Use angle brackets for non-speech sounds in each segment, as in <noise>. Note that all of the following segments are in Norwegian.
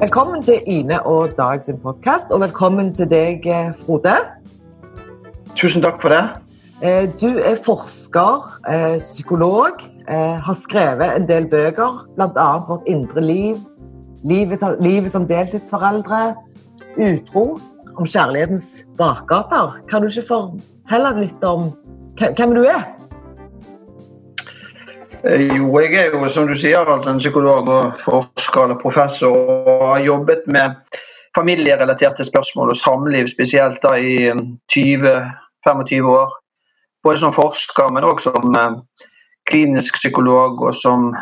Velkommen til Ine og Dag sin podkast, og velkommen til deg, Frode. Tusen takk for det. Eh, du er forsker, eh, psykolog, eh, har skrevet en del bøker, bl.a. Vårt indre liv, livet, livet som deltidsforeldre, Utro, om kjærlighetens bakgater. Kan du ikke fortelle litt om hvem du er? Jo, jeg er jo som du sier, altså en psykolog og forsker eller professor og har jobbet med familierelaterte spørsmål og samliv spesielt da i 20-25 år både som forsker, men også som eh, klinisk psykolog og som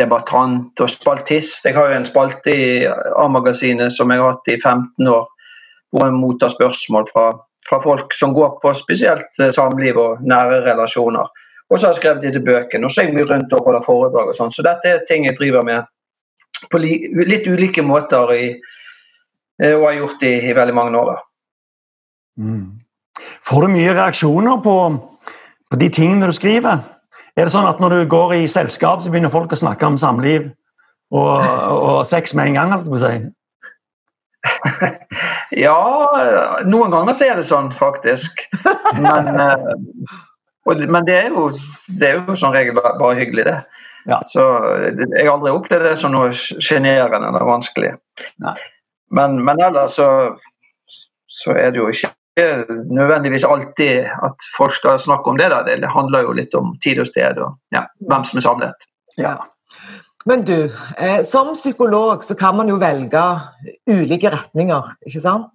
debattant og spaltist. Jeg har jo en spalte i A-magasinet som jeg har hatt i 15 år, hvor jeg mottar spørsmål fra, fra folk som går på spesielt eh, samliv og nære relasjoner. Og så har jeg skrevet disse bøkene. Og så er jeg mye rundt og holder foredrag og sånn. Så dette er ting jeg driver med på litt ulike måter i, eh, og har gjort i, i veldig mange år. da. Mm. Får du mye reaksjoner på, på, de tingene du skriver? Er det sånn at når du går i selskap, så begynner folk å snakke om samliv og, og sex med en gang? alt du si? <laughs> ja, noen ganger så er det sånn, faktisk. Men, eh, men det, er jo, det er jo som regel bare hyggelig, det. Ja. Så Jeg har aldri opplevd det som noe sjenerende eller vanskelig. Men, men, ellers så, så er det jo ikke nødvendigvis alltid at folk skal snakke om det. Da. Det handler jo litt om tid og sted og ja, hvem som er samlet. Ja. Men du, eh, som psykolog så kan man jo velge ulike retninger, ikke sant?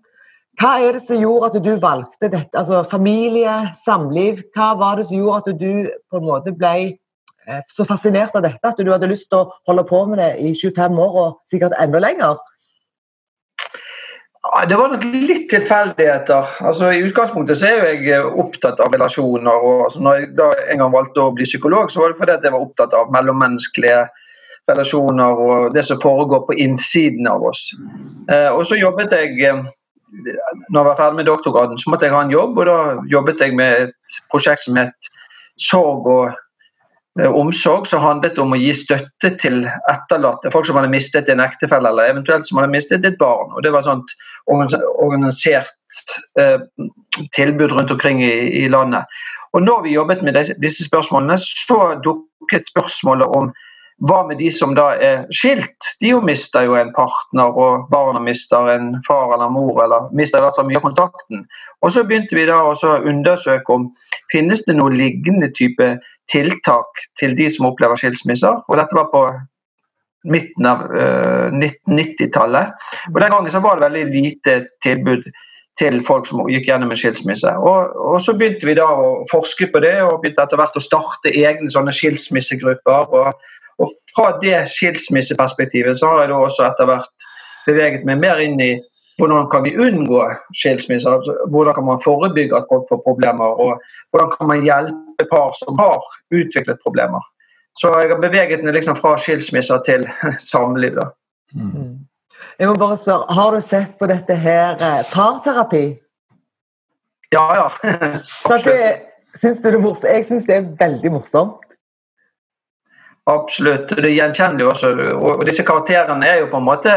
Hva er det som gjorde at du valgte dette? Altså familie, samliv. Hva var det som gjorde at du på en måte ble eh, så fascinert av dette at du hadde lyst til å holde på med det i 25 år og sikkert enda lenger? Det var nok litt tilfeldigheter. Altså, I utgangspunktet så er jeg eh, opptatt av relasjoner. og altså, når jeg da en gang valgte å bli psykolog, så var det fordi jeg var opptatt av mellommenneskelige relasjoner og det som foregår på innsiden av oss. Eh, og så jobbet jeg når jeg var ferdig med doktorgraden, så måtte jeg ha en jobb. og Da jobbet jeg med et prosjekt som het Sorg og Eh, omsorg som handlet om å gi støtte til etterlatte, folk som hadde mistet en ektefelle eller eventuelt som hadde mistet et barn. og Det var sånt organisert eh, tilbud rundt omkring i, i, landet. Og når vi jobbet med disse spørsmålene, så dukket spørsmålet om hva med de som da er skilt? De jo mister jo en partner, og barna mister en far eller mor, eller mister i hvert fall mye av kontakten. Og så begynte vi da å undersøke om finnes det noen lignende type tiltak til de som opplever skilsmisser. Og dette var på midten av uh, eh, 1990-tallet. Og Den gangen så var det veldig lite tilbud til folk som gikk gjennom en skilsmisse. Og, og, Så begynte vi da å forske på det og begynte etter hvert å starte egne sånne skilsmissegrupper. Og, og Fra det skilsmisseperspektivet så har jeg da også etter hvert beveget meg mer inn i hvordan kan vi unngå skilsmisser? Altså, hvordan kan man forebygge at folk får problemer? Og hvordan kan man hjelpe par som har utviklet problemer? Så jeg har beveget meg liksom fra skilsmisser til <laughs> samliv. da. Mm. Jeg må bare spørre, Har du sett på dette her eh, parterapi? Ja, ja. <laughs> Absolutt. Syns du det er morsomt? Jeg syns det er veldig morsomt. Absolutt. Det er gjenkjennelig også. Og disse karakterene er jo på en måte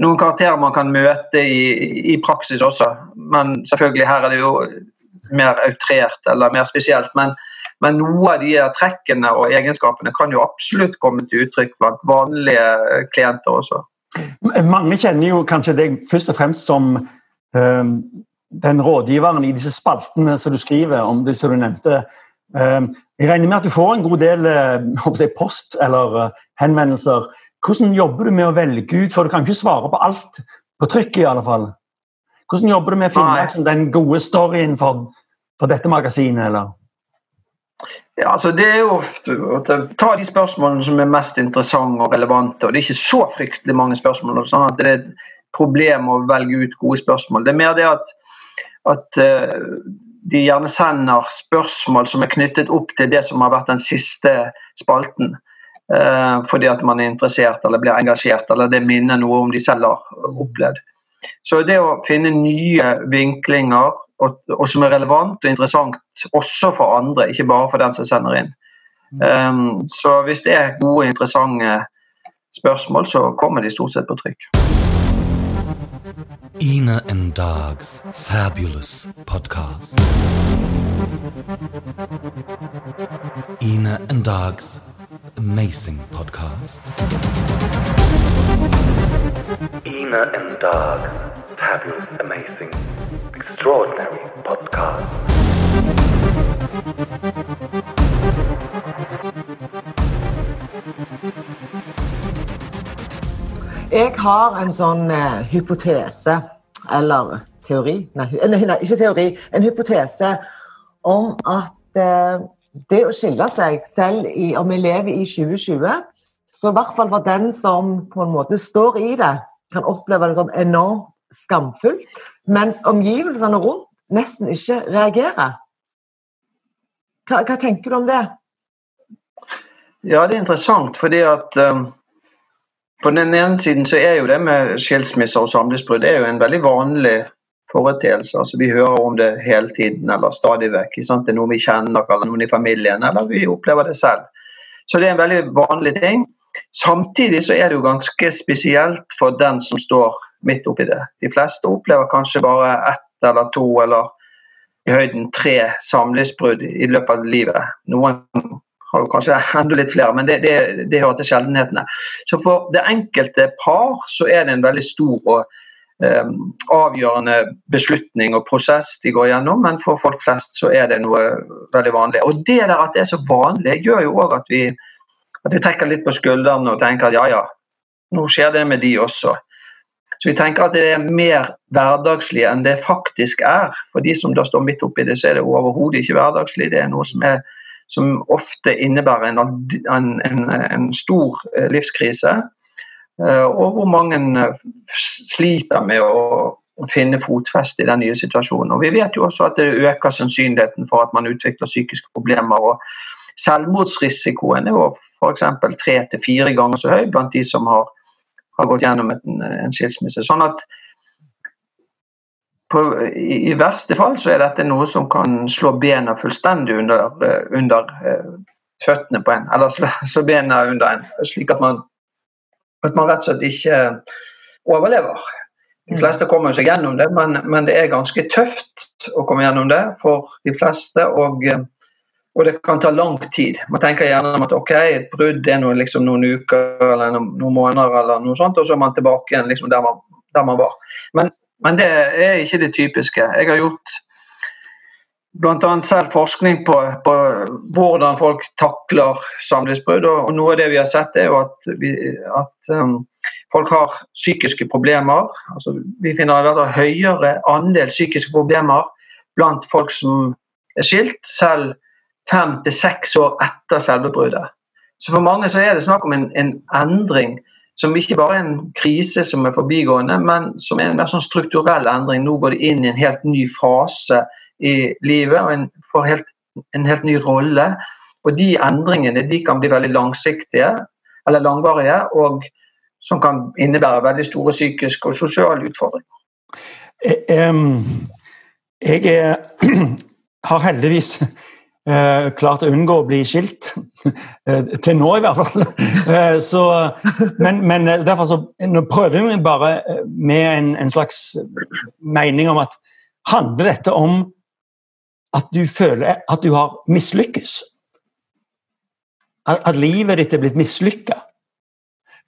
noen karakterer man kan møte i, i praksis også. Men selvfølgelig her er det jo mer outrert eller mer spesielt. Men, men noe av de trekkene og egenskapene kan jo absolutt komme til uttrykk blant vanlige klienter også. Mange kjenner jo kanskje deg først og fremst som øh, den rådgiveren i disse spaltene som du skriver om det som du nevnte. Øh, jeg regner med at du får en god del eh, jeg, post eller eh, henvendelser. Hvordan jobber du med å velge ut, for du kan ikke svare på alt på trykk i alle fall. Hvordan jobber du med å finne liksom, den gode storyen for, for dette magasinet? eller? Ja, altså det er jo å ta de spørsmålene som er mest interessante og relevante. og Det er ikke så fryktelig mange spørsmål. sånn at det er et problem å velge ut gode spørsmål. Det er mer det at, at uh, de gjerne sender spørsmål som er knyttet opp til det som har vært den siste spalten. Eh, fordi at man er interessert eller blir engasjert, eller det minner noe om de selv har opplevd. Så det å finne nye vinklinger, og, og som er relevant og interessant også for andre, ikke bare for den som sender inn. Um, så hvis det er gode, interessante spørsmål, så kommer de stort sett på trykk. Ina and Dog's fabulous podcast. Ina and Dog's amazing podcast. Ina and Dog, fabulous, amazing, extraordinary podcast. Jeg har en sånn eh, hypotese, eller teori nei, nei, nei, ikke teori. En hypotese om at eh, det å skille seg, selv i, om vi lever i 2020, så i hvert fall for den som på en måte står i det, kan oppleve det som enormt skamfullt, mens omgivelsene rundt nesten ikke reagerer. Hva, hva tenker du om det? Ja, det er interessant, fordi at um, på den ene siden så er jo det med skilsmisser og samlivsbrudd er jo en veldig vanlig foreteelse. Altså, vi hører om det hele tiden eller stadig vekk. Det er noe vi kjenner eller noen i familien, eller vi opplever det selv. Så det er en veldig vanlig ting. Samtidig så er det jo ganske spesielt for den som står midt oppi det. De fleste opplever kanskje bare ett eller to eller i høyden tre samlivsbrudd i løpet av livet. Noen har jo kanskje enda litt flere, men det, det, det hører til sjeldenhetene. Så for det enkelte par så er det en veldig stor og eh, avgjørende beslutning og prosess de går gjennom, men for folk flest så er det noe veldig vanlig. Og det der at det er så vanlig, gjør jo òg at at vi trekker litt på skuldrene og tenker at ja ja, nå skjer det med de også. Så vi tenker at det er mer hverdagslig enn det faktisk er. For de som da står midt oppi det, så er det overhodet ikke hverdagslig. Det er noe som, er, som ofte innebærer en, en, en, stor eh, livskrise. eh, Og hvor mange eh, sliter med å finne fotfeste i den nye situasjonen. Og Vi vet jo også at det øker sannsynligheten for at man utvikler psykiske problemer. og Selvmordsrisikoen er jo f.eks. tre til fire ganger så høy blant de som har, har gått gjennom en, en skilsmisse. Sånn at på, i, verste fall så er dette noe som kan slå bena fullstendig under, eh, under uh, føttene på en, eller slå, <laughs> slå bena under en, slik at man, at man rett og slett ikke overlever. De fleste kommer seg gjennom det, men, men, det er ganske tøft å komme gjennom det for de fleste. Og, og det kan ta lang tid. Man tenker gjerne at ok, et brudd er noe, liksom, noen uker eller noen, noen, måneder, eller noe sånt, og så er man tilbake igjen liksom, der, man, der man var. Men men det er ikke det typiske. Jeg har gjort bl.a. selv forskning på, på, hvordan folk takler samlivsbrudd. Og noe av det vi har sett, er jo at, vi, at um, folk har psykiske problemer. Altså, vi finner en høyere andel psykiske problemer blant folk som er skilt, selv fem til seks år etter selve bruddet. Så for mange så er det snakk om en, en endring som ikke bare er en krise som er forbigående, men som er en mer sånn strukturell endring. Nå går de inn i en helt ny fase i livet og en, får helt, en helt ny rolle. Og de endringene de kan bli veldig langsiktige eller langvarige, og som kan innebære veldig store psykiske og sosiale utfordringer. Jeg, jeg <clears throat> har heldigvis Eh, klart å unngå å bli skilt. <laughs> Eh, til nå, i hvert fall. <laughs> Eh, så, men, men, derfor så prøver vi bare med en, en, slags mening om at handler dette om at du føler at du har mislykkes? At, at livet ditt er blitt mislykka?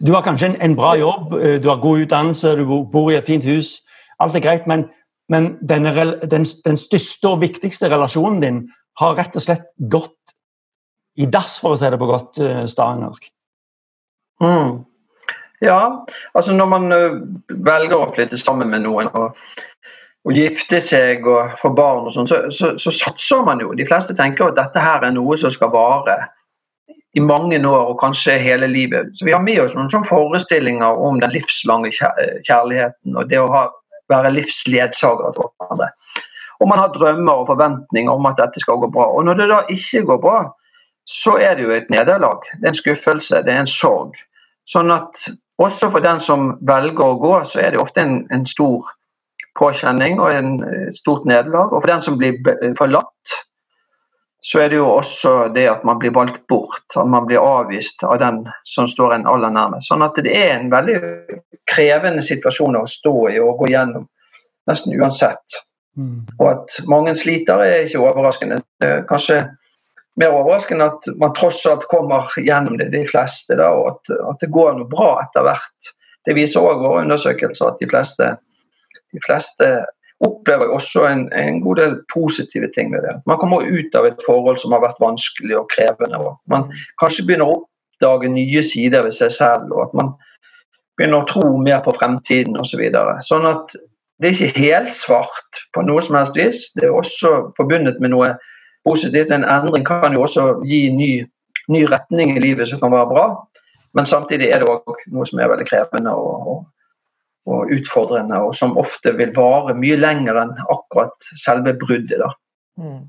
Du har kanskje en, en, bra jobb, du har god utdannelse, du bor i et fint hus. Alt er greit, men, men denne, den, den største og viktigste relasjonen din har rett og slett gått i dass, for å si det på godt uh, stavangersk. Mm. Ja, altså når man uh, velger å flytte sammen med noen og, og gifte seg og få barn, og sånn, så, så, så, satser man jo. De fleste tenker at dette her er noe som skal vare i mange år og kanskje hele livet. Så Vi har med oss noen sånne forestillinger om den livslange kjærligheten og det å ha, være livsledsager for hverandre. Og man har drømmer og forventninger om at dette skal gå bra. Og når det da ikke går bra, så er det jo et nederlag. Det er en skuffelse, det er en sorg. Sånn at også for den som velger å gå, så er det ofte en, en stor påkjenning og en, et stort nederlag. Og for den som blir forlatt, så er det jo også det at man blir valgt bort. At man blir avvist av den som står en aller nærmest. Sånn at det er en veldig krevende situasjon å stå i og gå gjennom, nesten uansett. Mm. Og at mange sliter er ikke overraskende. Er kanskje mer overraskende at man tross alt kommer gjennom det, de fleste, da, og at, at, det går noe bra etter hvert. Det viser òg våre undersøkelser at de fleste, de fleste opplever også en, en, god del positive ting ved det. Man kommer ut av et forhold som har vært vanskelig og krevende. og Man kanskje begynner å oppdage nye sider ved seg selv, og at man begynner å tro mer på fremtiden osv. Så videre. sånn at det er ikke helsvart på noe som helst vis. Det er også forbundet med noe positivt. En endring kan jo også gi ny, ny retning i livet som kan være bra. Men samtidig er det òg noe som er veldig krevende. og, og utfordrende, og som ofte vil vare mye lenger enn akkurat selve bruddet. Mm.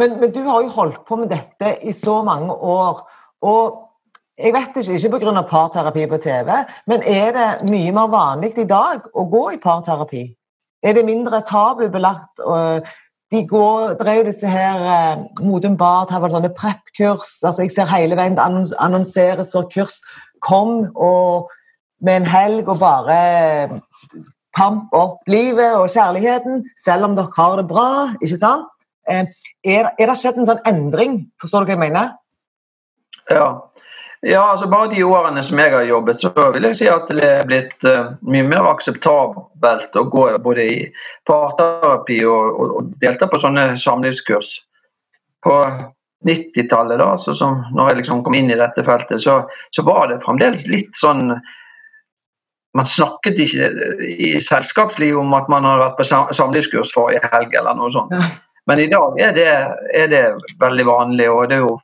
Men, men, du har jo holdt på med dette i så mange år. og jeg vet ikke, ikke pga. parterapi på TV, men er det mye mer vanlig i dag å gå i parterapi? Er det mindre tabubelagt? De går, det jo disse her eh, Modum Bad har vel sånne prep-kurs. altså Jeg ser hele veien det annonseres for kurs. Kom og med en helg og bare pampe opp livet og kjærligheten, selv om dere har det bra. ikke sant? Eh, er, er det skjedd en sånn endring? Forstår du hva jeg mener? Ja. Ja. altså Bare de årene som jeg har jobbet, så vil jeg si at det er blitt uh, mye mer akseptabelt å gå både i parterapi og, og, og delta på sånne samlivskurs. På 90-tallet, da, så som når jeg liksom kom inn i dette feltet, så, så var det fremdeles litt sånn man snakket ikke i selskapslivet om at man har vært på samlivskurs forrige helg eller noe sånt. Men i dag er det, er det, veldig vanlig, og det er jo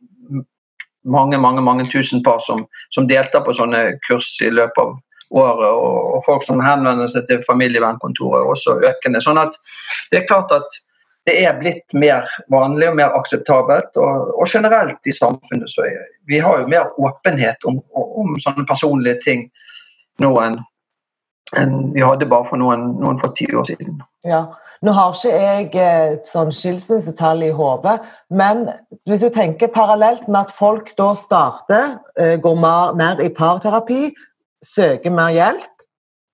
mange mange, mange tusen par som, som deltar på sånne kurs i løpet av året. Og, og folk som henvender seg til familievernkontoret, er også økende. Sånn at det er klart at det er blitt mer vanlig og mer akseptabelt. Og, og generelt i samfunnet så er, vi har jo mer åpenhet om, om sånne personlige ting nå enn enn vi hadde bare for noen, noen for ti år siden. Ja, Nå har ikke jeg et sånn skilsmissetall i hodet, men hvis du tenker parallelt med at folk da starter, eh, går mer, mer i parterapi, søker mer hjelp,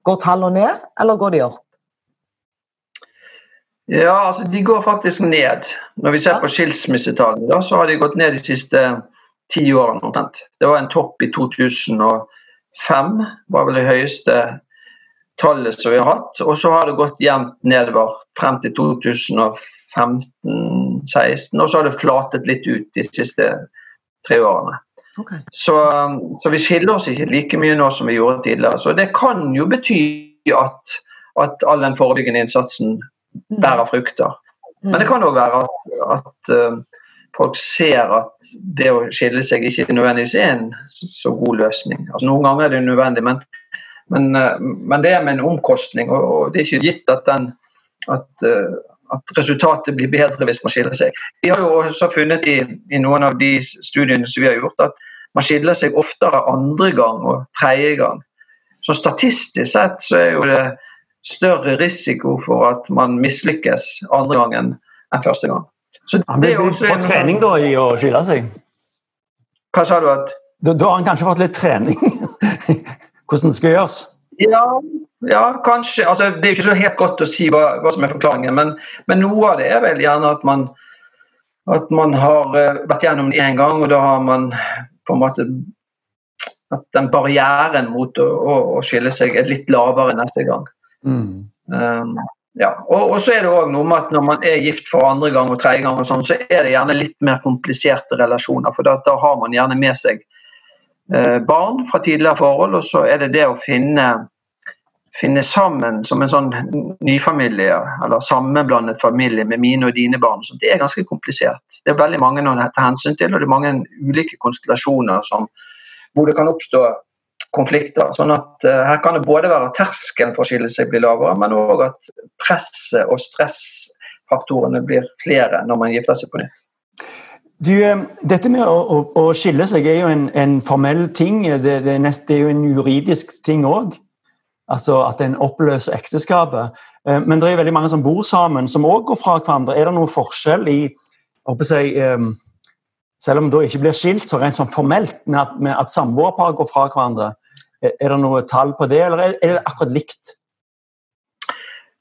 går tallene ned, eller går de opp? Ja, altså de går faktisk ned. Når vi ser på skilsmissetallene, så har de gått ned de siste ti årene omtrent. Det var en topp i 2005, var vel det høyeste tallet som vi har hatt. Og så har det gått jevnt nedover frem til 2015-16. Og så har det flatet litt ut de siste tre årene. Okay. Så, så, vi skiller oss ikke like mye nå som vi gjorde tidligere. Så det kan jo bety at, at all den forebyggende innsatsen mm. bærer frukter. Mm. Men det kan òg være at, at uh, folk ser at det å skille seg ikke nødvendigvis er en så god løsning. Altså Noen ganger er det nødvendig, men men, eh, men, det er med en omkostning, og det er ikke gitt at, den, at, eh, at resultatet blir bedre hvis man skiller seg. Vi har jo også funnet i, i, noen av de studiene som vi har gjort, at man skiller seg oftere andre gang og tredje gang. Så statistisk sett så er jo det større risiko for at man mislykkes andre gangen enn første gang. Så han også fått trening da i å skille seg? Hva sa du? at? Da, da har han kanskje fått litt trening? <laughs> hvordan det skal gjøres? Ja, ja kanskje. Altså, det er ikke så helt godt å si hva, hva som er forklaringen, men, men, noe av det er vel gjerne at man, at man har uh, vært gjennom det én gang, og da har man på en måte at den barrieren mot å, å, å skille seg er litt lavere neste gang. Mm. Um, ja. og, og, så er det også noe med at når man er gift for andre gang og tredje gang, og sånn, så er det gjerne litt mer kompliserte relasjoner. For da, da har man gjerne med seg Eh, barn fra tidligere forhold, og så er det det å finne, finne sammen som en sånn nyfamilie, eller sammenblandet familie med mine og dine barn. Så det er ganske komplisert. Det er veldig mange å ta hensyn til, og det er mange ulike konstellasjoner som, hvor det kan oppstå konflikter. Sånn at uh, Her kan det både være terskelen for å skille seg blir lavere, men òg at presset og stressfaktorene blir flere når man gifter seg på nytt. Du, eh, dette med å, å, å, skille seg er jo en, en formell ting. Det, det, er nest, det, er jo en juridisk ting òg. Altså at en oppløser ekteskapet. Eh, men det er veldig mange som bor sammen, som òg går fra hverandre. Er det noen forskjell i si, eh, selv om det ikke blir skilt så rent sånn formelt, med at, med at samboerpar går fra hverandre. Er, det noe tall på det, eller er, det akkurat likt?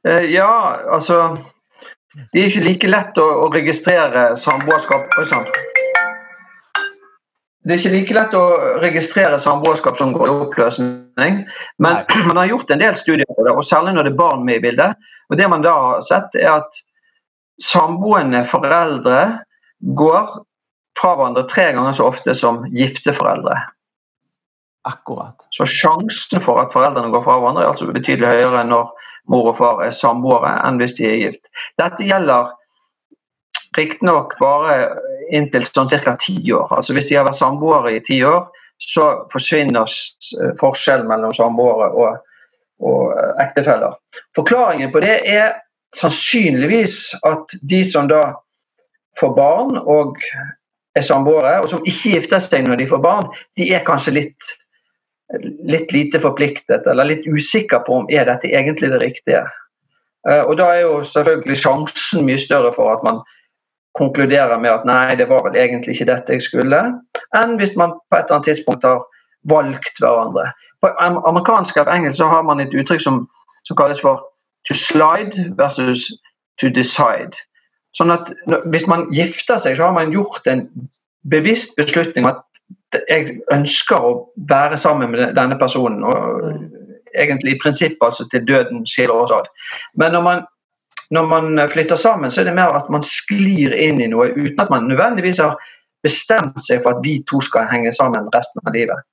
Ja, altså Det er ikke like lett å, å registrere samboerskap. Det er ikke like lett å registrere samboerskap som går i oppløsning. Men <clears throat> man har gjort en del studier på det, og særlig når det er barn med i bildet. Og Det man da har sett, er at samboende foreldre går fra hverandre tre ganger så ofte som gifte foreldre. Akkurat. Så sjansen for at foreldrene går fra hverandre er altså betydelig høyere enn når mor og far er samboere enn hvis de er gift. Dette gjelder riktignok bare inntil sånn ca. ti år. Altså Hvis de har vært samboere i ti år, så forsvinner s- forskjellen mellom samboere og, og eh, ektefeller. Forklaringen på det er sannsynligvis at de som da får barn og er samboere, og som ikke gifter seg når de får barn, de er kanskje litt litt lite forpliktet eller litt usikker på om er dette egentlig det riktige. Eh, Og Da er jo selvfølgelig sjansen mye større for at man konkluderer med at nei, det var vel egentlig ikke dette jeg skulle, enn hvis man på et eller annet tidspunkt har valgt hverandre. På amerikansk eller engelsk så har man et uttrykk som, som kalles for to slide versus to decide. Sånn at Hvis man gifter seg, så har man gjort en bevisst beslutning om at jeg ønsker å være sammen med denne personen. og Egentlig i prinsippet altså til døden skiller oss ad. Men når man, når man flytter sammen, så er det mer at man sklir inn i noe uten at man nødvendigvis har bestemt seg for at vi to skal henge sammen resten av livet.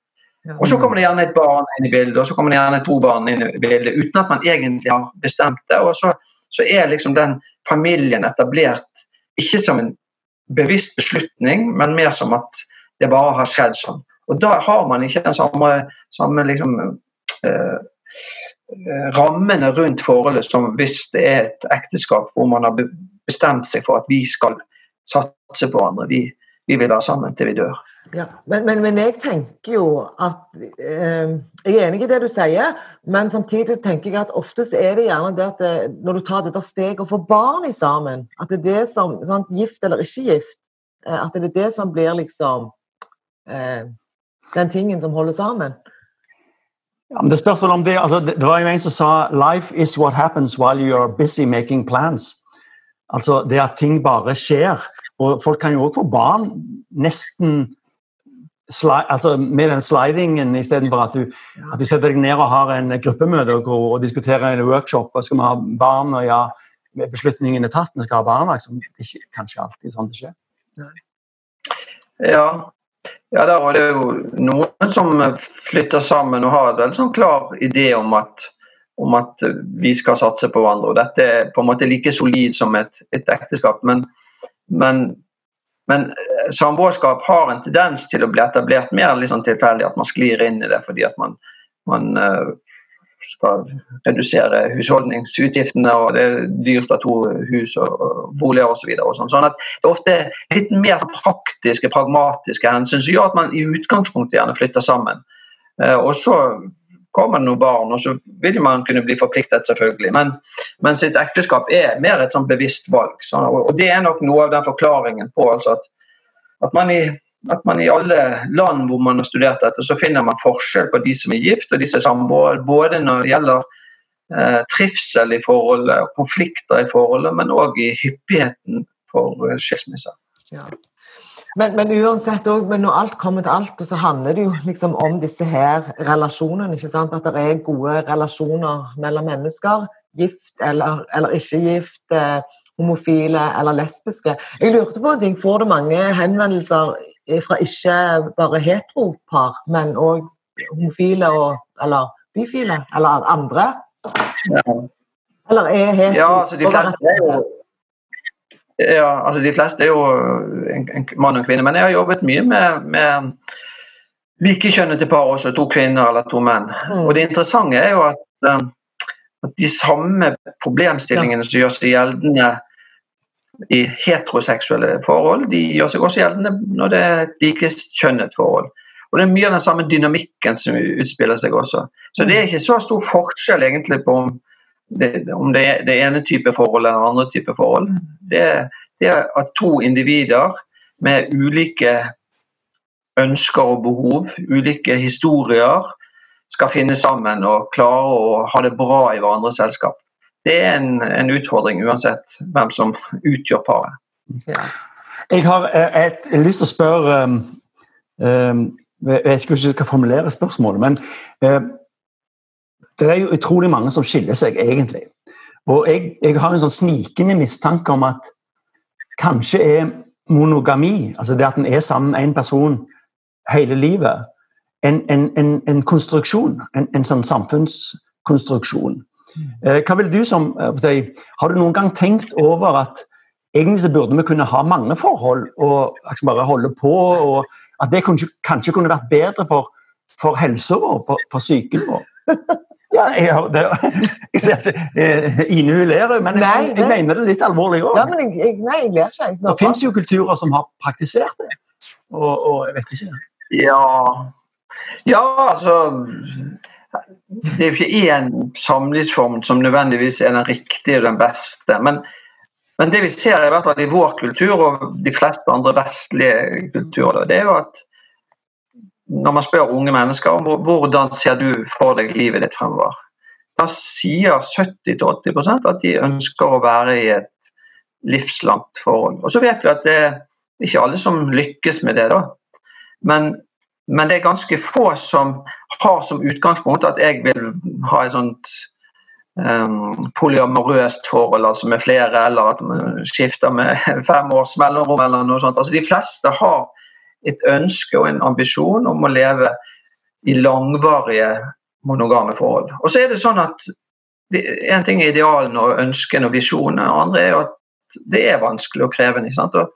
Og så kommer det gjerne et barn inn i bildet, og så kommer det gjerne to barn inn i bildet, uten at man egentlig har bestemt det. Og så, så er liksom den familien etablert ikke som en bevisst beslutning, men mer som at det bare har skjedd sånn. Og da har man ikke den samme, samme liksom, eh, eh, rammene rundt forholdet som hvis det er et ekteskap hvor man har bestemt seg for at vi skal satse på hverandre. Vi, vi vil være sammen til vi dør. Ja, men, men, men jeg tenker jo at eh, Jeg er enig i det du sier, men samtidig tenker jeg at oftest er det gjerne det at det, når du tar dette steget og får barn i sammen, at det er det som sant, Gift eller ikke gift, eh, at det er det som blir liksom eh, den tingen som holder sammen. Ja, men det spørs vel om det, altså, det var jo en som sa 'life is what happens while you are busy making plans'. Altså det at ting bare skjer. Og folk kan jo òg få barn nesten sli, altså med den slidingen istedenfor at, du- at du setter deg ned og har en gruppemøte og, går og diskuterer en workshop. og Skal vi ha barn? Og ja, beslutningen er tatt, vi skal ha barn. Liksom. Det er ikke, kanskje alltid sånn det skjer. Ja, ja der var det jo noen som flytter sammen og har en sånn klar idé om at, om at vi skal satse på hverandre. og Dette er på en måte like solid som et, et ekteskap. Men, men, men eh, samboerskap har en tendens til å bli etablert mer litt sånn tilfeldig, at man sklir inn i det fordi at man, man eh, skal redusere husholdningsutgiftene, og det er dyrt å ha to hus og, boliger osv. Så sånn. sånn det er ofte litt mer praktiske, pragmatiske hensyn som gjør at man i utgangspunktet gjerne flytter sammen. Eh, og så kommer det noen barn, og så vil man kunne bli forpliktet, selvfølgelig. Men, men sitt ekteskap er mer et sånn bevisst valg. Så, og, og det er nok noe av den forklaringen på altså at, at man i at man i alle land hvor man har studert dette, så finner man forskjell på de som er gift og de som er samboere. Både når det gjelder eh, trivsel i forholdet, og konflikter i forholdet, men òg i hyppigheten for eh, skilsmisser. Ja. Men, men uansett også, men når alt kommer til alt, så handler det jo liksom om disse her relasjonene. ikke sant? At det er gode relasjoner mellom mennesker. Gift eller, eller ikke gift. Eh, homofile eller lesbiske. Jeg lurte på en ting, Får du mange henvendelser fra ikke bare heteropar, men òg homofile og, eller bifile? Eller andre? Ja. Eller er hetero Ja, altså de fleste er jo ja, altså de fleste er jo en, en mann og kvinne, men jeg har jobbet mye med, med likekjønnede par også, to kvinner eller to menn. Mm. Og det interessante er jo at, eh, at de samme problemstillingene som gjør seg gjeldende i heteroseksuelle forhold, de gjør seg også gjeldende når det er et likekjønnet forhold. Og det er mye av den samme dynamikken som utspiller seg også. Så det er ikke så stor forskjell egentlig på om det, om det er det ene type forhold eller andre type forhold. Det, det er at to individer med ulike ønsker og behov, ulike historier, skal finne sammen og klare å ha det bra i hverandres selskap. Det er en, en utfordring uansett hvem som utgjør fare. Ja. Jeg har eh, et, lyst til å spørre um, um, Jeg vet ikke hvordan jeg skal formulere spørsmålet, men um, det er jo utrolig mange som skiller seg, egentlig. Og jeg, jeg har en sånn snikende mistanke om at kanskje er monogami, altså det at en er sammen med en person hele livet, en, en, en, en konstruksjon. En sånn samfunnskonstruksjon. Eh, hva vil du som eh, Har du noen gang tenkt over at egentlig så burde vi kunne ha mange forhold og bare holde på, og at det kanskje, kanskje kunne vært bedre for, for helsa vår, for, for psyken vår? <laughs> Ja, jeg, det, <laughs> jeg ser at eh, Ine hun ler, men jeg, Nei, jeg, nei. mener det litt alvorlig òg. ja, men jeg, jeg, nei, jeg ler ikke. Jeg Det fins jo kulturer som har praktisert det. Og, og jeg vet ikke. Ja, ja altså Det er jo ikke én samlivsform som nødvendigvis er den riktige og den beste. Men, men det vi ser i hvert fall i vår kultur og de fleste andre vestlige kulturer, det er jo at når man spør unge mennesker om hvordan ser du for deg livet ditt fremover, da sier 70-80% at de ønsker å være i et livslangt forhold. Og så vet vi at det er ikke alle som lykkes med det. da. Men, men det er ganske få som har som utgangspunkt at jeg vil ha et sånt um, polyamorøst forhold altså med flere, eller at man skifter med <laughs> fem års mellomrom eller noe sånt. Altså De fleste har et ønske og en ambisjon om å leve i langvarige monogame forhold. Og så er det sånn at Én ting er idealene og ønskene og visjonene, andre er jo at det er vanskelig og krevende. sant? Og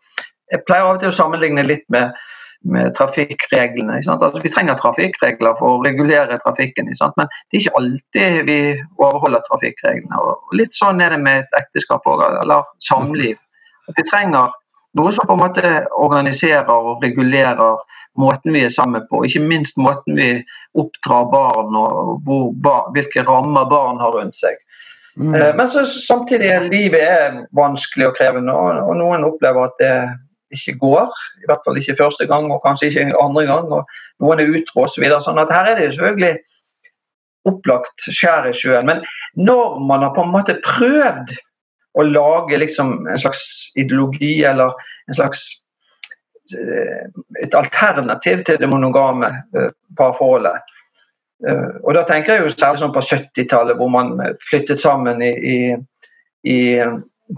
jeg pleier av og til å sammenligne litt med, med trafikkreglene. Altså, vi trenger trafikkregler for å regulere trafikken, men det er ikke alltid vi overholder trafikkreglene. Og litt sånn er det med et ekteskap også, eller samliv. At vi trenger noe som på en måte organiserer og regulerer måten vi er sammen på, ikke minst måten vi oppdrar barn og hvor, hvilke rammer barn har rundt seg. Mm. Eh, Men så, samtidig livet er vanskelig og krevende, og, og noen opplever at det ikke går. I hvert fall ikke første gang, og kanskje ikke andre gang. og Noen er utro osv. Så sånn her er det selvfølgelig opplagt skjær i sjøen. Men når man har på en måte prøvd å lage liksom en slags ideologi eller en slags eh, et alternativ til det monogame eh, parforholdet, Eh, og da tenker jeg jo særlig sånn på 70-tallet, hvor man flyttet sammen i, i, i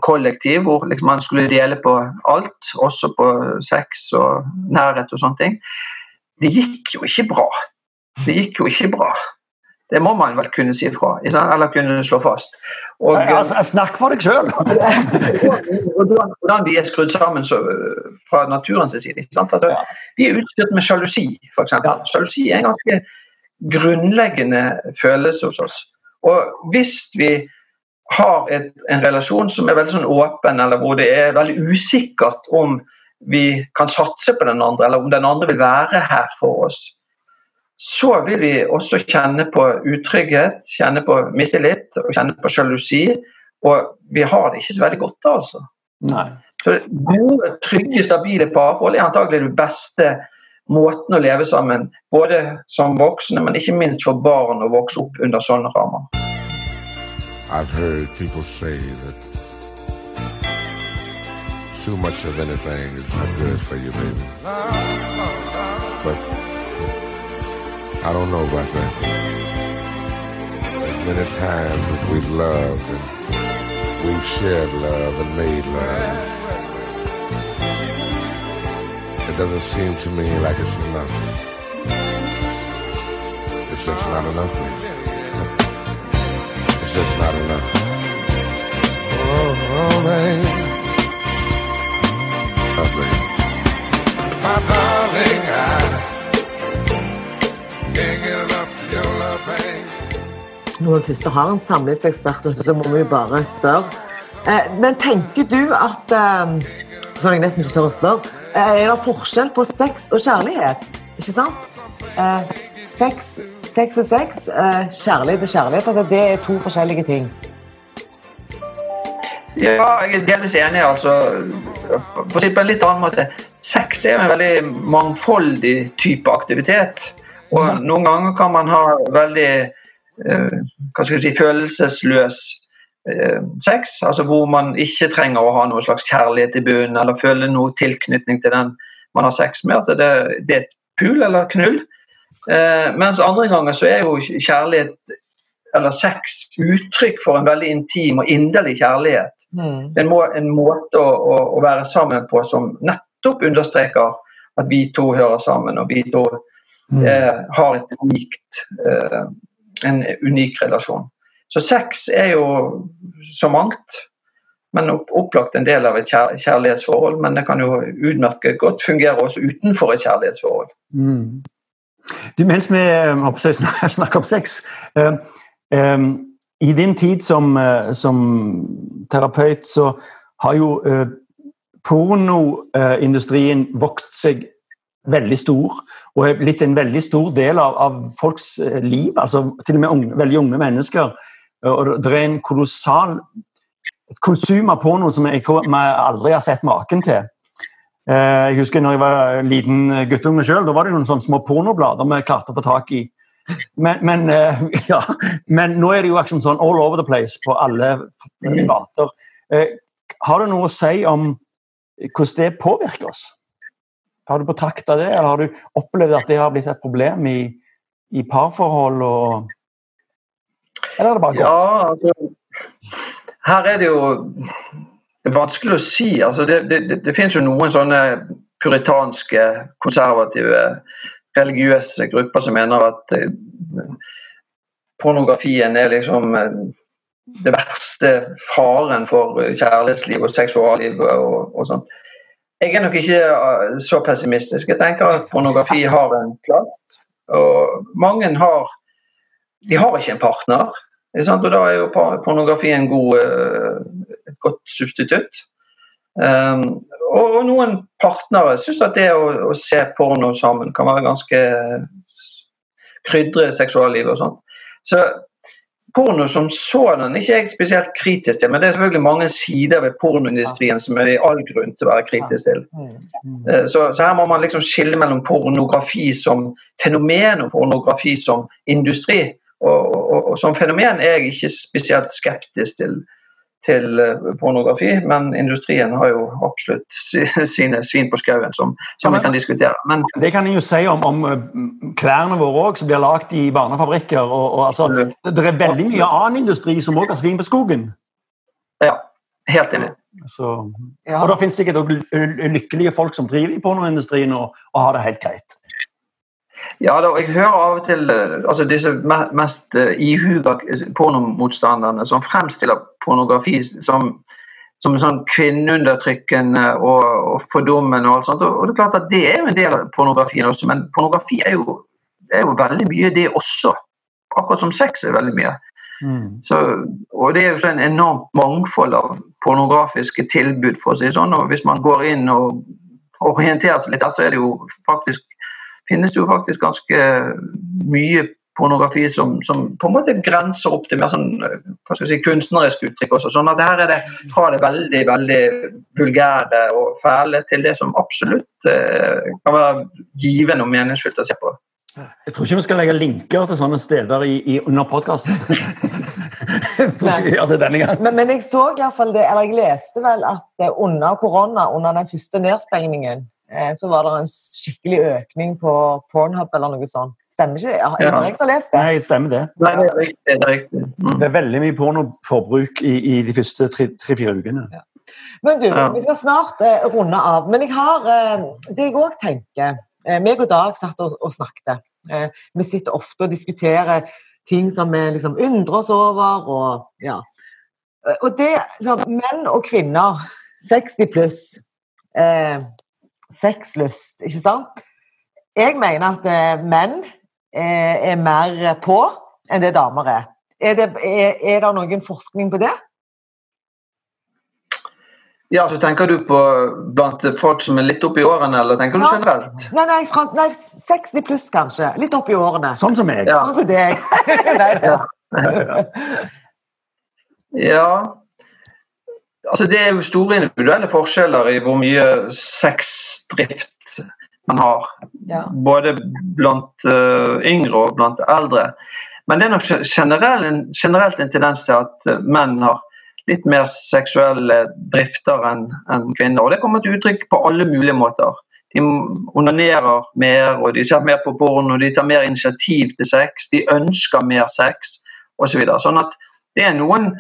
kollektiv, hvor liksom man skulle dele på alt, også på sex og nærhet og sånne ting. Det gikk jo ikke bra. Det gikk jo ikke bra. Det må man vel kunne si fra, eller kunne slå fast. Og, altså, snakk for deg sjøl! <laughs> hvordan, vi er skrudd sammen så, fra naturens side. Altså. Vi er utstyrt med sjalusi, f.eks. Ja. Sjalusi er en ganske grunnleggende følelse hos oss. Og hvis vi har et, en relasjon som er veldig sånn åpen, eller hvor det er veldig usikkert om vi kan satse på den andre, eller om den andre vil være her for oss, så vil vi også kjenne på utrygghet, kjenne på mistillit og kjenne på sjalusi. Og vi har det ikke så veldig godt da, altså. Nei. Så gode, trygge, stabile parforhold er antagelig den beste måten å leve sammen, både som voksne, men ikke minst for barn å vokse opp under sånne rammer. I've heard people say that too much of anything is not good for you, baby. But I don't know about that. As many times as we've loved and we've shared love and made love, it doesn't seem to me like it's enough. It's just not enough, baby. It's just not enough. Oh, oh baby. Oh, baby. My darling, I can't get enough your love, baby. Når vi først har en samlivsekspert, så må vi jo bare spørre. Eh, Men tenker du at eh, Sånn jeg nesten ikke tør å spørre. eh, Er det forskjell på sex og kjærlighet? Ikke sant? Eh, Sex, sex er sex, eh, kjærlighet er kjærlighet. At det er to forskjellige ting. Ja, jeg er delvis enig. altså. på en litt annen måte, sex er en veldig mangfoldig type aktivitet. Og noen ganger kan man ha veldig eh, hva skal jeg si, følelsesløs eh, sex, altså hvor man ikke trenger å ha noe slags kjærlighet i bunnen eller føle noe tilknytning til den man har sex med. Altså det, det er et pul eller knull. Eh, mens andre ganger så er jo kjærlighet eller sex uttrykk for en veldig intim og inderlig kjærlighet. Mm. En, må, en måte å, å, å, være sammen på som nettopp understreker at vi to hører sammen, og vi to Mm. eh, har unikt, eh, en unik relasjon. Så sex er jo så mangt, men opp, opplagt en del av et kjær, kjærlighetsforhold. Men det kan jo utmerket godt fungere også utenfor et kjærlighetsforhold. Mm. Du, mens vi eh, <laughs> snakker om sex eh, eh, I din tid som, som terapeut så har jo pornoindustrien vokst seg veldig stor og er blitt en veldig stor del av, av folks liv. altså Til og med unge, veldig unge mennesker. Og det er en kolossal konsum av porno som jeg tror vi aldri har sett maken til. Eh, Jeg husker når jeg var liten guttunge sjøl, da var det noen sånne små pornoblader vi klarte å få tak i. Men, men, eh, <laughs> ja, men nå er det jo liksom sånn all over the place på alle flater. Eh, Har du noe å si om hvordan det påvirker oss? Har du betrakta det, eller har du opplevd at det har blitt et problem i, i parforhold? Og... Eller er det bare godt? Ja, altså, her er det jo det er vanskelig å si. Altså, det, det, det, finnes jo noen sånne puritanske, konservative, religiøse grupper som mener at eh, pornografien er liksom eh, det verste faren for kjærlighetsliv og seksualliv og, og sånn. Jeg er nok ikke eh, så pessimistisk. Jeg tenker at pornografi har en plass. Og mange har De har ikke en partner. Og da er jo por- pornografi en god, et godt substitutt. Um, og og noen partnere syns at det å, å se porno sammen kan være ganske krydre seksuallivet og sånn. Så porno som sådan ikke jeg spesielt kritisk til, men det er selvfølgelig mange sider ved pornoindustrien som er i all grunn til å være kritisk til. Mm. Eh, Så, så her må man liksom skille mellom pornografi som fenomen og pornografi som industri. Og, og, og som fenomen er jeg ikke spesielt skeptisk til, til eh, pornografi, men industrien har jo absolutt sine svin på skauen som, som vi kan diskutere. Men Det kan jeg jo si om, om eh, klærne våre òg, som blir lagd i barnefabrikker. Og, og, altså, det, er veldig mye annen industri som òg har svin på skogen. ja, helt enig. Så, Ja. og det finnes sikkert òg lykkelige folk som driver i pornoindustrien og, og har det helt greit. Ja, da, jeg hører av og til eh, altså disse mest uh, ihuga pornomotstanderne som fremstiller pornografi som, som sånn kvinneundertrykkende og, og fordummende. Og alt sånt. Og, det er klart at det er jo en del av pornografien også, men pornografi er jo, er jo veldig mye det også. Akkurat som sex er veldig mye. Så, og det er jo så en enormt mangfold av pornografiske tilbud, for å si sånn. Og hvis man går inn og orienterer seg litt der, så er det jo faktisk finnes det jo faktisk ganske mye pornografi som, som på en måte grenser opp til mer sånn, eh, hva skal si, kunstnerisk uttrykk. også, sånn at her er det fra det veldig veldig vulgære og fæle til det som absolutt eh, kan være givende og meningsfylt å se på. Jeg tror ikke vi skal legge linker til sånne steder i, i, under podkasten. <laughs> jeg tror ikke vi gjør det denne gangen. Men, men jeg så i hvert fall det, eller jeg leste vel at under korona, under den første nedstengningen, så var det en skikkelig økning på Pornhub eller noe sånt. Stemmer ikke det? Ja. jeg som har lest det? Nei, stemmer det. Nei, det er riktig. Det er riktig. Mm. Det er veldig mye pornoforbruk i, i de første tre-fire ukene. Men du, Ja. vi skal snart eh, runde av. Men jeg har eh, det jeg òg tenker eh, meg og Dag satt og, og snakket. Eh, vi sitter ofte og diskuterer ting som vi liksom undrer oss over. Og, ja. Eh, og det så, Menn og kvinner, 60 pluss, eh, sexlyst, ikke sant? Jeg mener at eh, menn eh, er mer på enn det damer er. Er det, er, er det noen forskning på det? Ja, så Tenker du på blant folk som er litt oppi årene, eller tenker du Ja. generelt? Nei, nei, fra, nei 60 pluss kanskje. Litt oppi årene. Sånn som meg. Ja. Sånn som deg. nei, <laughs> <laughs> ja. Ja altså Det er jo store individuelle forskjeller i hvor mye sexdrift man har. Ja. Både blant uh, yngre og blant eldre. Men det er nok generell, generelt en tendens til at eh, menn har litt mer seksuelle drifter enn en kvinner. Og det kommer til uttrykk på alle mulige måter. De onanerer mer, og de ser mer på porno, de tar mer initiativ til sex, de ønsker mer sex osv. Så sånn at det er noen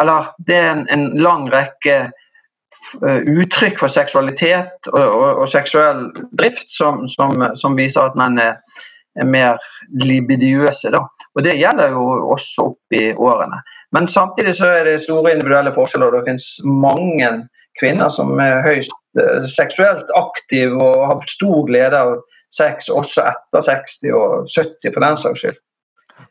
Eller det er en, en lang rekke eh, uttrykk for seksualitet og, og, og seksuell drift som, som, som, viser at menn er, er mer libidiøse. Da. Og det gjelder jo også opp i årene. Men samtidig så er det store individuelle forskjeller. og Det finnes mange kvinner som er høyst uh, seksuelt aktive og har stor glede av sex også etter 60 og 70 for den saks skyld.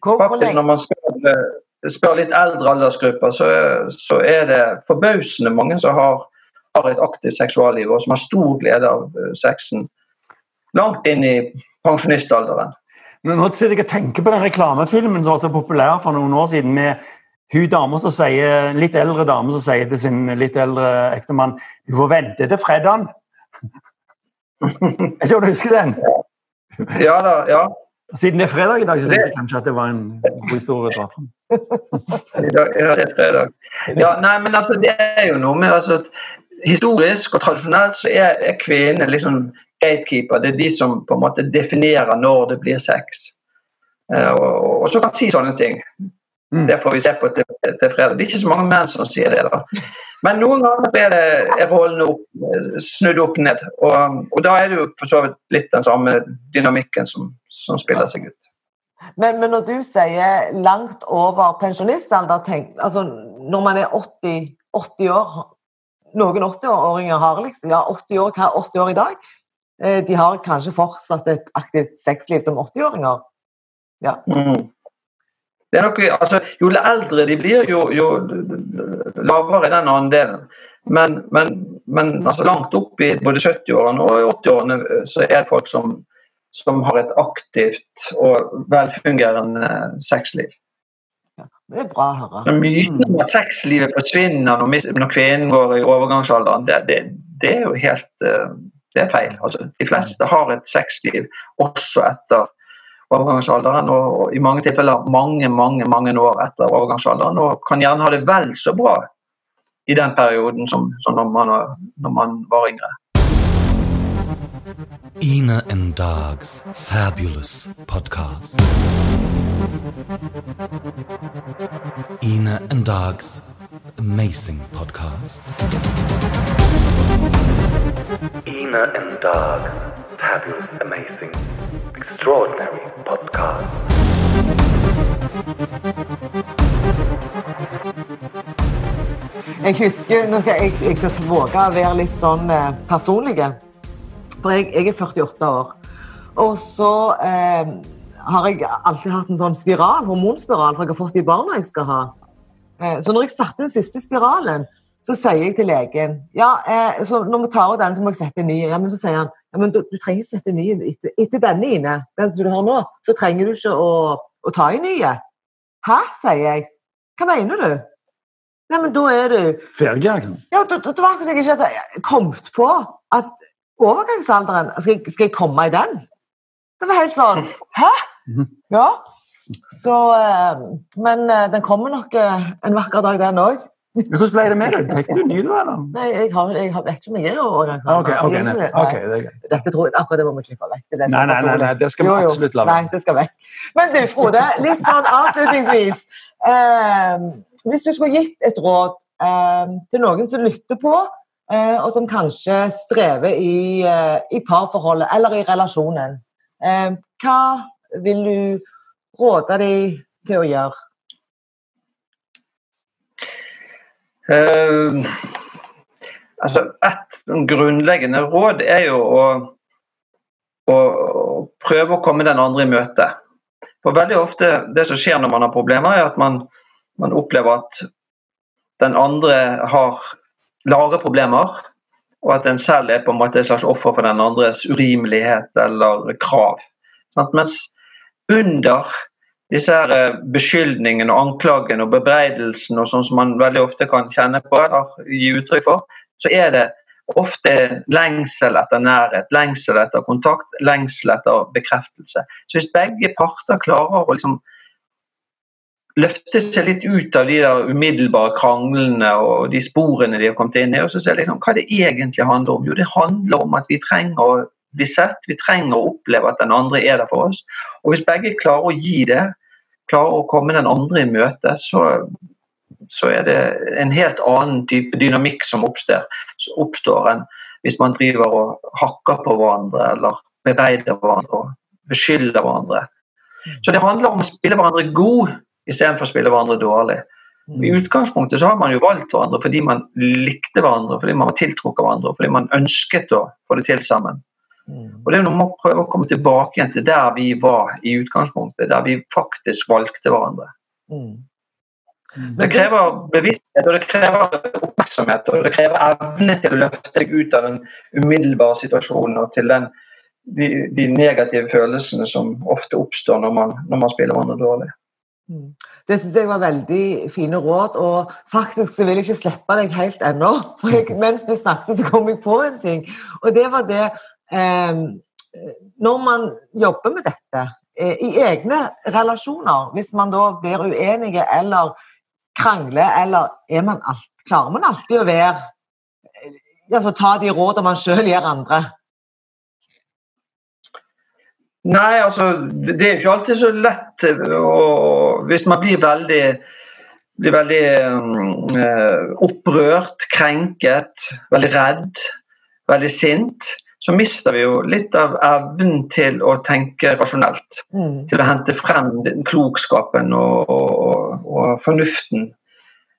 Faktisk Når man spør, eh, spør litt eldre aldersgrupper, så, så er det forbausende mange som har, har et aktivt seksualliv og som har stor glede av eh, sexen langt inn i pensjonistalderen. Men nå sitter jeg og tenker på den reklamefilmen som var så populær for noen år siden, med hun dame som sier, en litt eldre dame som sier til sin litt eldre ektemann Du får vente til fredagen. <laughs> Jeg ser om du husker den? Ja da, ja. Siden det er fredag i dag, så tenkte jeg kanskje at det var en god historie. å dra fram. <laughs> Ja, det er fredag. Ja, nei, men altså, det er jo noe med altså, at Historisk og tradisjonelt så er, er kvinnen liksom gatekeeper. Det er de som på en måte definerer når det blir sex. Uh, og, og så kan si sånne ting. Mm. Det får vi se på til, til fredag. Det er ikke så mange menn som sier det. da. Men noen ganger er, det, er forholdene opp, snudd opp ned. Og, og da er det jo for så vidt litt den samme dynamikken som, som spiller seg ut. men, men når du sier langt over pensjonistalder, altså når man er 80, 80 år Noen 80-åringer har liksom ja, 80 år, hva er 80 år i dag? Eh, De har kanskje fortsatt et aktivt sexliv som 80-åringer. Ja. Mm. Det nok, altså, jo eldre de blir, jo, jo lavere er den andelen. Men, men, men altså, langt opp i både 70-årene og 80-årene så er det folk som, som har et aktivt og velfungerende sexliv. Det er bra å høre. Myten om at sexlivet forsvinner når, når kvinnen går i overgangsalderen, det, det, det er jo helt eh, det er feil. Altså, de fleste har et sexliv også etter overgangsalderen, og, og i mange tilfeller mange mange, mange år etter overgangsalderen, og kan gjerne ha det vel så bra i den perioden som, som når, man, var- når man var yngre. Ina and Dog's fabulous podcast. Ina and Dog's amazing podcast. Ina and Dog, fabulous, amazing, extraordinary podcast. Jeg husker, nå skal jeg, jeg skal våge å være litt sånn eh, personlig. For jeg, jeg er 48 år. Og så eh, har jeg alltid hatt en sånn spiral, hormonspiral, for jeg har fått de barna jeg skal ha. Eh, så når jeg satte den siste spiralen, så sier jeg til legen ja, eh, så når vi tar ut den, så må jeg sette ny. Ja, men så sier han ja, men du, du trenger ikke sette ny etter, etter denne Ine, den som du har nå, så trenger du ikke å, å ta en ny. Hæ, sier jeg. Hva mener du? Nei, men da er du Ferdig? Ja, det, det var akkurat som jeg ikke hadde kommet på at overgangsalderen skal jeg, skal jeg komme i den? Det var helt sånn Hæ? Mhm. Ja. Så eh, Men eh, den kommer nok eh, en vakker dag, den òg. Hvordan ble det med deg? Fikk du ny, du, eller? Nei, jeg, har, jeg har, vet ikke om jeg er nei. ikke det. er. Dette tror jeg, akkurat det må vi klippe vekk. Nei, nei, nei, nei, det skal vi absolutt la Nei, det skal vekk. Men du, Frode, litt sånn avslutningsvis. Um, hvis du skulle gitt et råd um, til noen som lytter på, uh, og som kanskje strever i, uh, i parforholdet eller i relasjonen, um, hva vil du råde dem til å gjøre? Eh, altså Et grunnleggende råd er jo å, å, å prøve å komme den andre i møte. For veldig ofte det som skjer når man har problemer, er at man, man opplever at den andre har lare problemer, og at en selv er på en måte et slags offer for den andres urimelighet eller krav. Sant? Mens under disse her eh, beskyldningene og anklagene og bebreidelsen og sånn som man veldig ofte kan kjenne på eller gi uttrykk for, så er det ofte lengsel etter nærhet, lengsel etter kontakt, lengsel etter bekreftelse. Så hvis begge parter klarer å liksom løfte seg litt ut av de der umiddelbare kranglene og de sporene de har kommet inn i, og så ser liksom, hva det egentlig handler om. Jo, det handler om at vi trenger å bli sett, vi trenger å oppleve at den andre er der for oss. Og hvis begge klarer å gi det, klarer å komme den andre i møte, så, så er det en helt annen type dynamikk som oppstår, oppstår enn hvis man driver og hakker på hverandre eller bebeider hverandre og beskylder hverandre. Så det handler om å spille hverandre god istedenfor å spille hverandre dårlig. I utgangspunktet så har man jo valgt hverandre fordi man likte hverandre, fordi man var tiltrukket hverandre, fordi man ønsket å få det til sammen. Og det er noe med å prøve å komme tilbake igjen til der vi var i utgangspunktet, der vi faktisk valgte hverandre. Mm. Det krever bevissthet og det krever oppmerksomhet og det krever evne til å løfte deg ut av den umiddelbare situasjonen og til den, de, de, negative følelsene som ofte oppstår når man, når man spiller hverandre dårlig. Mm. Det syns jeg var veldig fine råd, og faktisk så vil jeg ikke slippe deg helt ennå. <laughs> For jeg, mens du snakket, så kom jeg på en ting, og det var det Når man jobber med dette eh, i egne relasjoner, hvis man da blir uenige eller krangler, eller er man alt, klarer man alltid å være eh, altså Ta de rådene man sjøl gir andre? Nei, altså det er jo ikke alltid så lett å, hvis man blir veldig, blir veldig um, opprørt, krenket, veldig redd, veldig sint så mister vi jo litt av evnen til å tenke rasjonelt. Mm. Til å hente frem klokskapen og, og, og, fornuften.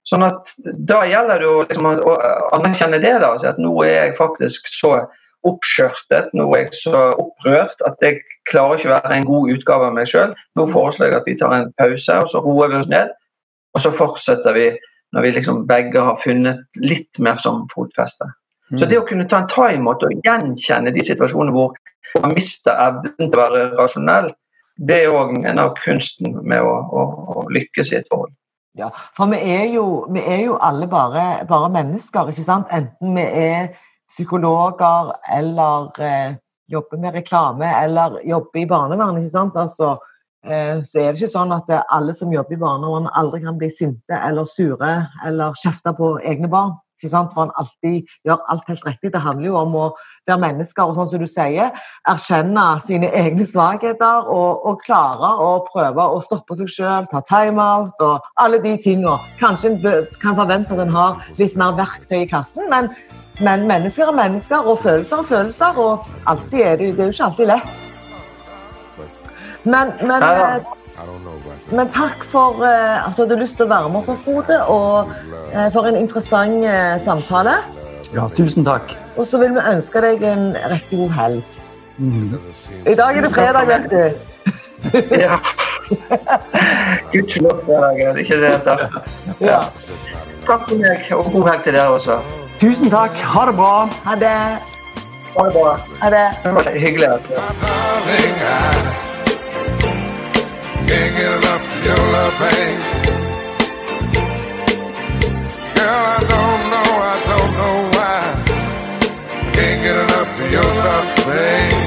Sånn at Da gjelder det jo liksom å anerkjenne det. da, At nå er jeg faktisk så oppskjørtet, nå er jeg så opprørt at jeg klarer ikke å være en god utgave av meg sjøl. Nå foreslår jeg at vi tar en pause, og så roer vi oss ned. Og så fortsetter vi når vi liksom begge har funnet litt mer som fotfeste. Så det å kunne ta en timeout og gjenkjenne de situasjonene hvor man mister evnen til å være rasjonell, det er òg en av kunsten med å, å, å, lykkes i et forhold. Ja, for vi er jo, vi er jo alle bare, bare, mennesker, ikke sant? Enten vi er psykologer eller eh, jobber med reklame eller jobber i barnevernet, ikke sant? Altså, eh, så er det ikke sånn at alle som jobber i barnevernet aldri kan bli sinte eller sure eller kjefte på egne barn? For han alltid gjør alt helt riktig. Det handler jo om å være mennesker og sånn som du sier, erkjenne sine egne svakheter og, og klare å prøve å stoppe seg sjøl, ta timeout og alle de tinga. Kanskje en kan forvente at en har litt mer verktøy i kassen, men, men mennesker er mennesker, og følelser er følelser, og alltid er det, det er jo ikke alltid lett. Men, men eh, men takk for uh, at du hadde lyst til å være med oss, Frode, og uh, for en interessant uh, samtale. Ja, tusen takk. Og så vil vi ønske deg en riktig god helg. Mm. I dag er det fredag, vet du. ja. Gudskjelov fredag, er det ikke det heter? Ja. Takk for meg, og god helg til dere også. Tusen takk. Ha det bra. Ha det. Ha det bra. Ha det. Hyggelig. can't get enough of your love, babe. Girl, I don't know, I don't know why. Can't get enough of your love, babe.